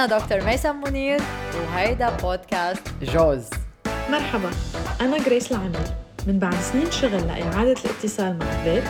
أنا دكتور ميسم منير وهيدا بودكاست جوز. مرحبا أنا جريس العمير من بعد سنين شغل لإعادة الاتصال مع الذات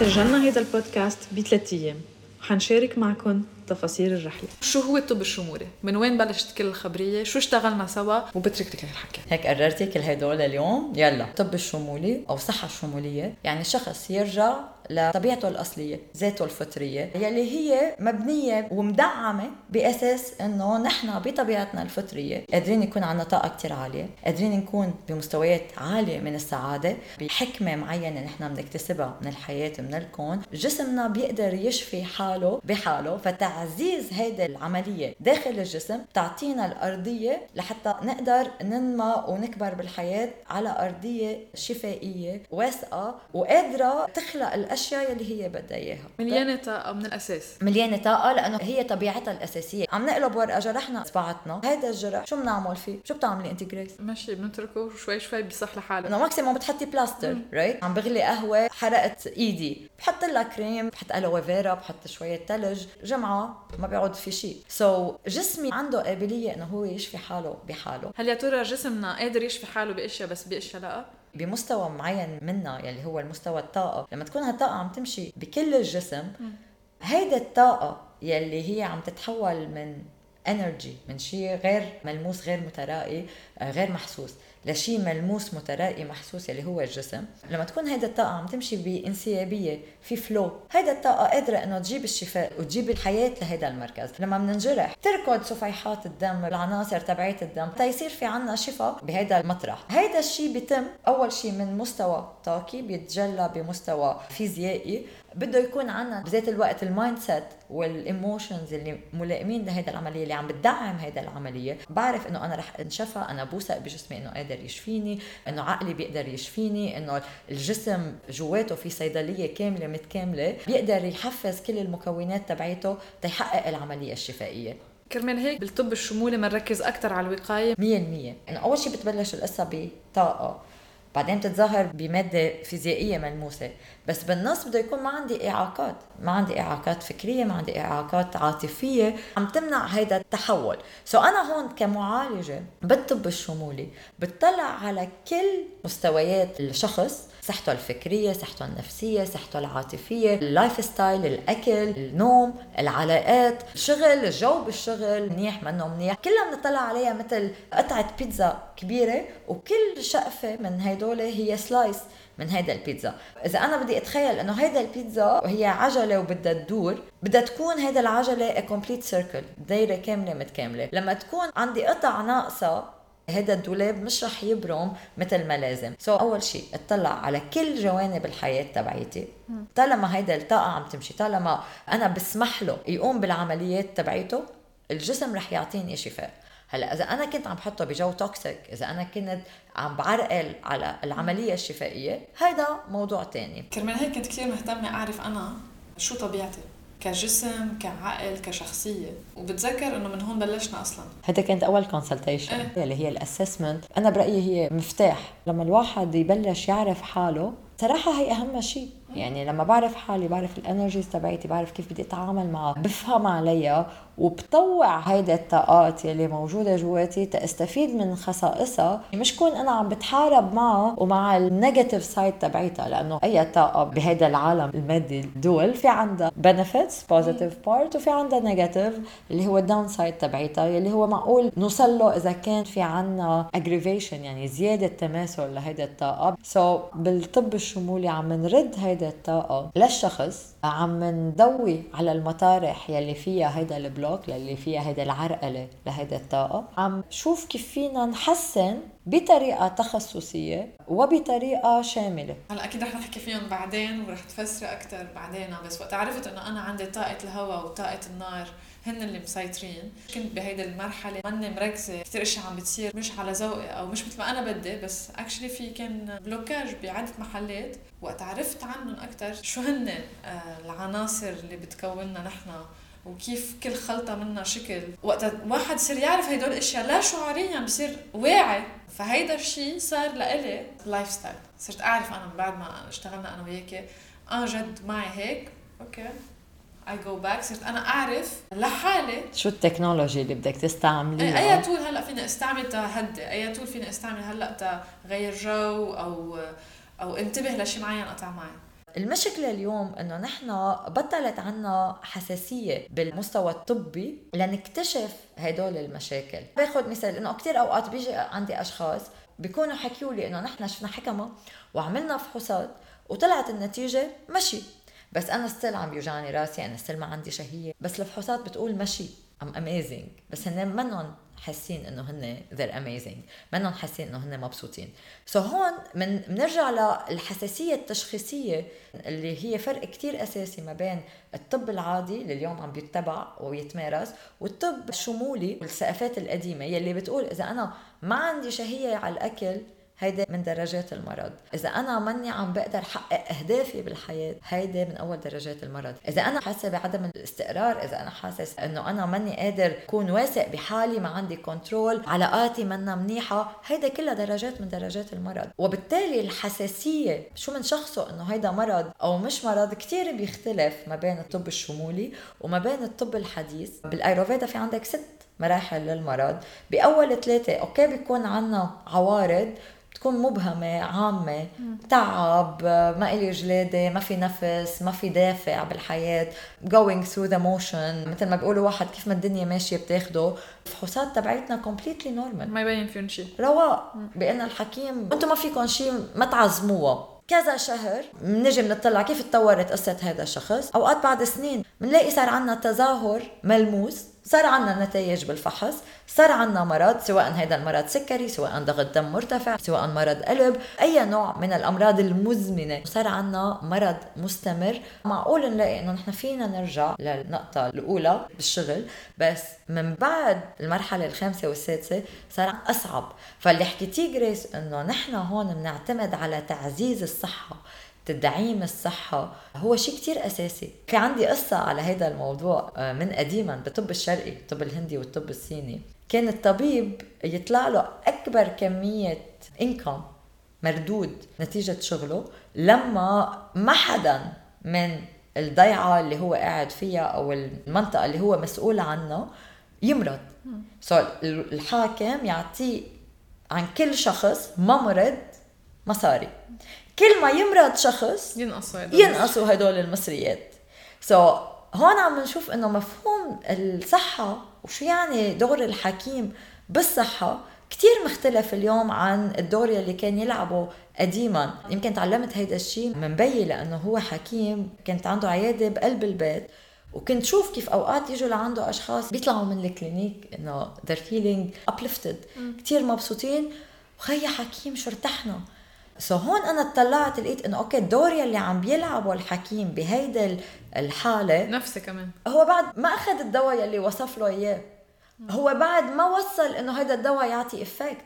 سجلنا هيدا البودكاست بثلاث أيام. وحنشارك معكم تفاصيل الرحلة شو هو الطب الشمولي؟ من وين بلشت كل الخبرية؟ شو اشتغلنا سوا؟ وبترك لك الحكي هيك قررتي كل هدول اليوم يلا الطب الشمولي أو الصحة الشمولية يعني شخص يرجع لطبيعته الأصلية ذاته الفطرية يلي هي مبنية ومدعمة بأساس أنه نحن بطبيعتنا الفطرية قادرين يكون عنا طاقة كتير عالية قادرين نكون بمستويات عالية من السعادة بحكمة معينة نحن بنكتسبها من الحياة من الكون جسمنا بيقدر يشفي حاله بحاله فتعزيز هيدا العملية داخل الجسم تعطينا الأرضية لحتى نقدر ننمى ونكبر بالحياة على أرضية شفائية واثقة وقادرة تخلق الأشياء اللي هي بدها إياها. مليانة طاقة من الأساس. مليانة طاقة لأنه هي طبيعتها الأساسية. عم نقلب ورقة جرحنا اصبعتنا هذا الجرح شو بنعمل فيه؟ شو بتعملي أنت جريس؟ ماشي بنتركه شوي شوي بيصح لحاله. إنه maximum بتحطي plaster right عم بغلي قهوة حرقت إيدي. بحط لها كريم بحط aloe vera بحط شوية ثلج جمعة ما بيعود في شيء. so, جسمي عنده قابلية إنه هو يشفي حاله بحاله. هل يا ترى جسمنا قادر يشفي حاله بأشياء بس باشياء لا؟ بمستوى معين منا يلي هو المستوى الطاقة. لما تكون هالطاقة عم تمشي بكل الجسم هيدا الطاقة يلي هي عم تتحول من energy من شيء غير ملموس غير مترائي آه، غير محسوس. لشيء ملموس مترائي محسوس اللي هو الجسم. لما تكون هيدا الطاقة عم تمشي بانسيابية في flow هيدا الطاقة قادرة إنه تجيب الشفاء وتجيب الحياة لهيدا المركز. لما بننجرح تركض صفيحات الدم العناصر تبعية الدم تيصير في عنا شفاء بهيدا المطرح. هيدا الشيء بيتم أول شيء من مستوى طاقي بيتجلى بمستوى فيزيائي. بده يكون عنا بذات الوقت ال mindset وال emotions اللي ملائمين لهيدا العملية اللي عم بتدعم هيدا العملية. بعرف إنه أنا رح انشفى أنا بوثق بجسمي إنه قادر يشفيني إنه عقلي بيقدر يشفيني إنه الجسم جواته في صيدلية كاملة متكاملة بيقدر يحفز كل المكونات تبعيته تيحقق العملية الشفائية. كرمال هيك بالطب الشمولي بنركز أكثر على الوقاية. 100% إنه أول شيء بتبلش القصة بطاقة. بعدين بتتظاهر بمادة فيزيائية ملموسة. بس بالنص بده يكون ما عندي إعاقات. ما عندي إعاقات فكرية ما عندي إعاقات عاطفية. عم تمنع هيدا التحول. so أنا هون كمعالجة بالطب الشمولي بتطلع على كل مستويات الشخص صحته الفكرية صحته النفسية صحته العاطفية ال lifestyle الأكل النوم العلاقات الشغل الجو بالشغل منيح منه منيح. كلها بنطلع عليها مثل قطعة بيتزا كبيرة وكل شقفة من هدول هي slice من هيدا البيتزا. إذا أنا بدي أتخيل إنه هيدا البيتزا هي عجلة وبدها تدور بدها تكون هيدا العجلة complete circle دايرة كاملة متكاملة. لما تكون عندي قطع ناقصة هذا الدولاب مش رح يبرم مثل ما لازم. so, أول شيء اطلع على كل جوانب الحياة تبعيتي. طالما هيدا الطاقة عم تمشي طالما أنا بسمح له يقوم بالعمليات تبعيته الجسم رح يعطيني شفاء. هلا إذا أنا كنت عم بحطه بجو toxic إذا أنا كنت عم بعرقل على العملية الشفائية هيدا موضوع تاني. كرمال هيك كنت كثير مهتمة أعرف أنا شو طبيعتي كجسم كعقل كشخصية. وبتذكر إنه من هون بلشنا أصلا. هذا كانت أول consultation إيه؟ اللي هي ال assessment. أنا برأيي هي مفتاح. لما الواحد يبلش يعرف حاله صراحة هي أهم شيء يعني لما بعرف حالي بعرف ال energies تبعيتي بعرف كيف بدي أتعامل معها بفهم عليها وبطوع هيدا الطاقات يلي موجودة جواتي تستفيد من خصائصها. مش كون أنا عم بتحارب معها ومع ال negative side تبعيتها لأنه أي طاقة بهيدا العالم المادي ال dual في عندها benefits positive part وفي عندها negative اللي هو ال downside تبعيتها يلي هو معقول نوصل له إذا كان في عنا aggravation يعني زيادة تماثل لهيدا الطاقة. so بالطب الشمولي عم نرد هيدا الطاقة للشخص عم نضوي على المطارح يلي فيها هيدا ال block block للي فيها هيدا العرقلة لهيدا الطاقة. عم شوف كيف فينا نحسن بطريقة تخصصية وبطريقة شاملة. هلا أكيد رح نحكي فيهم بعدين ورح تفسري أكثر بعدين بس وقت عرفت إنه أنا عندي طاقة الهواء وطاقة النار هن اللي مسيطرين. كنت بهيدي المرحلة ماني مركزة كثير اشياء عم بتصير مش على ذوقي أو مش مثل ما أنا بدي بس actually في كان blockage بعدة محلات. وقت عرفت عنهم أكثر شو هن آه، العناصر اللي بتكوننا نحن وكيف كل خلطة منها شكل. وقت واحد يصير يعرف هدول الاشياء لا شعوريا بصير واعي. فهيدا الشيء صار لإلي lifestyle صرت أعرف أنا من بعد ما اشتغلنا أنا وياكي آه جد معي هيك. أوكي. I go back صرت أنا أعرف لحالي. شو ال technology اللي بدك تستعمليها أي تول هلأ فيني أستعمل تهدي أي تول فيني أستعمل هلأ تغير جو أو أو انتبه لشيء معين قطع معي. المشكلة اليوم إنه نحن بطلت عنا حساسية بالمستوى الطبي لنكتشف هدول المشاكل. باخذ مثال إنه كثير أوقات بيجي عندي أشخاص بيكونوا حكيوا لي إنه نحن شفنا حكمة وعملنا فحوصات وطلعت النتيجة مشي. بس أنا still عم بيوجعني راسي أنا still ما عندي شهية. بس الفحوصات بتقول مشي. I'm amazing بس هن منهم حاسين إنه هن they're amazing. منهم حاسين إنه هن مبسوطين. so هون من بنرجع للحساسية التشخيصية اللي هي فرق كتير أساسي ما بين الطب العادي اللي اليوم عم بيتبع ويتمارس والطب الشمولي والثقافات القديمة يلي بتقول إذا أنا ما عندي شهية على الأكل هيدا من درجات المرض. إذا أنا ماني عم بقدر حقق أهدافي بالحياة هيدا من أول درجات المرض. إذا أنا حاسة بعدم الاستقرار إذا أنا حاسس إنه أنا ماني قادر أكون واثق بحالي ما عندي كنترول علاقاتي منا منيحة هيدا كلها درجات من درجات المرض. وبالتالي الحساسية شو من شخصه إنه هيدا مرض أو مش مرض كتير بيختلف ما بين الطب الشمولي وما بين الطب الحديث. بالأيروفيدا في عندك ست مراحل للمرض. بأول ثلاثة أوكي بيكون عنا عوارض تكون مبهمة عامة تعب ما إلي جلادة ما في نفس ما في دافع بالحياة going through the motion. مثل ما بيقولوا واحد كيف ما الدنيا ماشية بتاخده. الفحوصات تبعتنا completely normal. ما يبين فيهم شيء رواق. بأن الحكيم أنتم ما فيكم شيء ما تعظموها كذا شهر بنجي بنطلع كيف تطورت قصة هذا الشخص. أوقات بعد سنين بنلاقي صار عنا تظاهر ملموس. صار عنا نتائج بالفحص صار عنا مرض سواء هذا المرض سكري سواء ضغط دم مرتفع سواء مرض قلب أي نوع من الأمراض المزمنة. صار عنا مرض مستمر. معقول نلاقي إنه نحن فينا نرجع للنقطة الأولى بالشغل بس من بعد المرحلة الخامسة والسادسة صار أصعب. فاللي حكيتيه جريس إنه نحن هون بنعتمد على تعزيز الصحة. تدعيم الصحة هو شيء كتير أساسي. في عندي قصة على هذا الموضوع آه، من قديما بالطب الشرقي الطب الهندي والطب الصيني. كان الطبيب يطلع له أكبر كمية إنكم مردود نتيجة شغله لما ما حدا من الضيعة اللي هو قاعد فيها أو المنطقة اللي هو مسؤول عنها يمرض. سو so الحاكم يعطيه عن كل شخص ممرض مصاري كل ما يمرض شخص ينقصوا هدول. ينقصوا هدول المصريات. سو so, هون عم نشوف إنه مفهوم الصحة وشو يعني دور الحكيم بالصحة كتير مختلف اليوم عن الدور اللي كان يلعبه قديما. يمكن تعلمت هيدا الشيء من بيي لأنه هو حكيم كانت عنده عيادة بقلب البيت وكنت شوف كيف أوقات يجوا لعنده أشخاص بيطلعوا من ال clinic إنه they're feeling uplifted. كثير مبسوطين. أخ يا حكيم شو ارتحنا؟ so هون أنا اطلعت لقيت إنه أوكي الدور يلي عم بيلعبه الحكيم بهيدا الحالة نفسي كمان. هو بعد ما أخذ الدواء يلي وصف له إياه. هو بعد ما وصل إنه هيدا الدواء يعطي effect.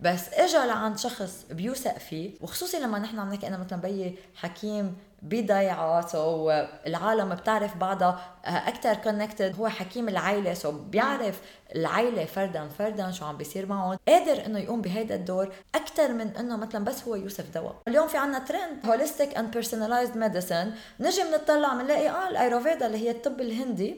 بس اجى لعند شخص بيوثق فيه وخصوصي لما نحن عم نحكي أنا مثلا بيي حكيم بضيعه so العالم بتعرف بعضها آه، أكثر connected هو حكيم العائله so بيعرف العائله فردا فردا شو عم بيصير معهم. قادر إنه يقوم بهيدا الدور أكثر من إنه مثلا بس هو يوصف دواء. اليوم في عنا trend holistic and personalized medicine نجي بنطلع بنلاقي آه الأيورفيدا اللي هي الطب الهندي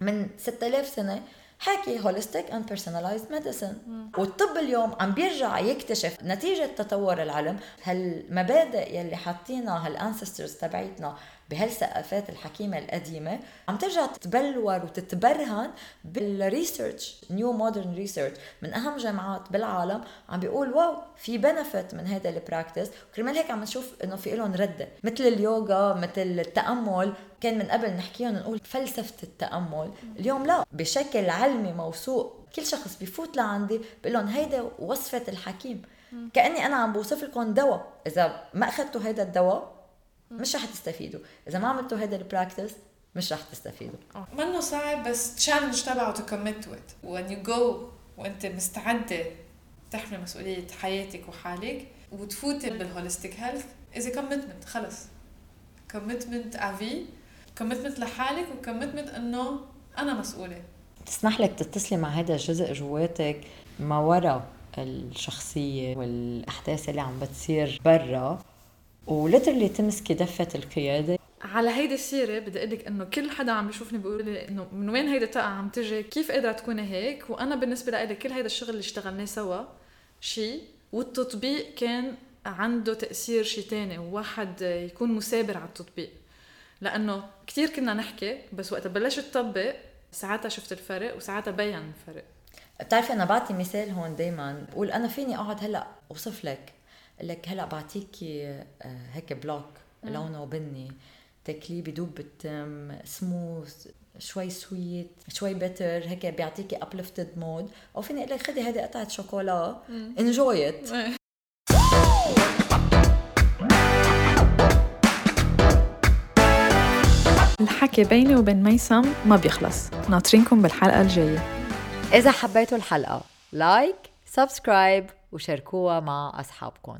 من 6000 سنة حكي holistic and personalized medicine والطب اليوم عم بيرجع يكتشف نتيجة تطور العلم هالمبادئ يلي حاطينها هال ancestors تبعيتنا بهالثقافات الحكيمة القديمة عم ترجع تتبلور وتتبرهن بال research new modern research من أهم جامعات بالعالم عم بيقول wow في benefit من هذا ال practice وكرمال هيك عم نشوف إنه في لهم ردة. مثل اليوغا مثل التأمل. كان من قبل نحكيهم نقول فلسفة التأمل. اليوم لا بشكل علمي موثوق. كل شخص بيفوت لعندي بقول لهم هيدا وصفة الحكيم. كأني أنا عم بوصف لكم دواء. إذا ما أخذتوا هيدا الدواء مش رح تستفيدوا. إذا ما عملتوا هذا ال practice مش رح تستفيدوا. منه صعب بس challenge تبعه to commit to it when you go وأنت مستعدة تحمل مسؤولية حياتك وحالك وتفوتي بال holistic health as commitment خلص. commitment في commitment لحالك و commitment إنه أنا مسؤولة. تسمح لك تتصلي مع هذا الجزء جواتك ما وراء الشخصية والأحداث اللي عم بتصير برا. و literally تمسكي دفة القيادة. على هيدي السيرة بدي أقول لك إنه كل حدا عم بيشوفني بيقول لي إنه من وين هيدي الطاقة عم تجي؟ كيف قادرة تكوني هيك؟ وأنا بالنسبة لي كل هيدا الشغل اللي اشتغلناه سوا شيء والتطبيق كان عنده تأثير شيء تاني وواحد يكون مثابر على التطبيق. لأنه كثير كنا نحكي بس وقت بلشت تطبق ساعتها شفت الفرق وساعتها بين الفرق. بتعرفي أنا بعطي مثال هون دائما بقول أنا فيني أقعد هلأ أوصف لك. لك هلا بعطيكي آه، هيك block لونه بني تاكليه بدوب بالتم سموث شوي sweet شوي bitter هيك بيعطيكي uplifted mood أو فيني أقول لك خدي هيدي قطعة شوكولا. enjoy it الحكي بيني وبين ميسم ما بيخلص. ناطرينكم بالحلقة الجاية. إذا حبيتوا الحلقة like subscribe وشاركوها مع أصحابكم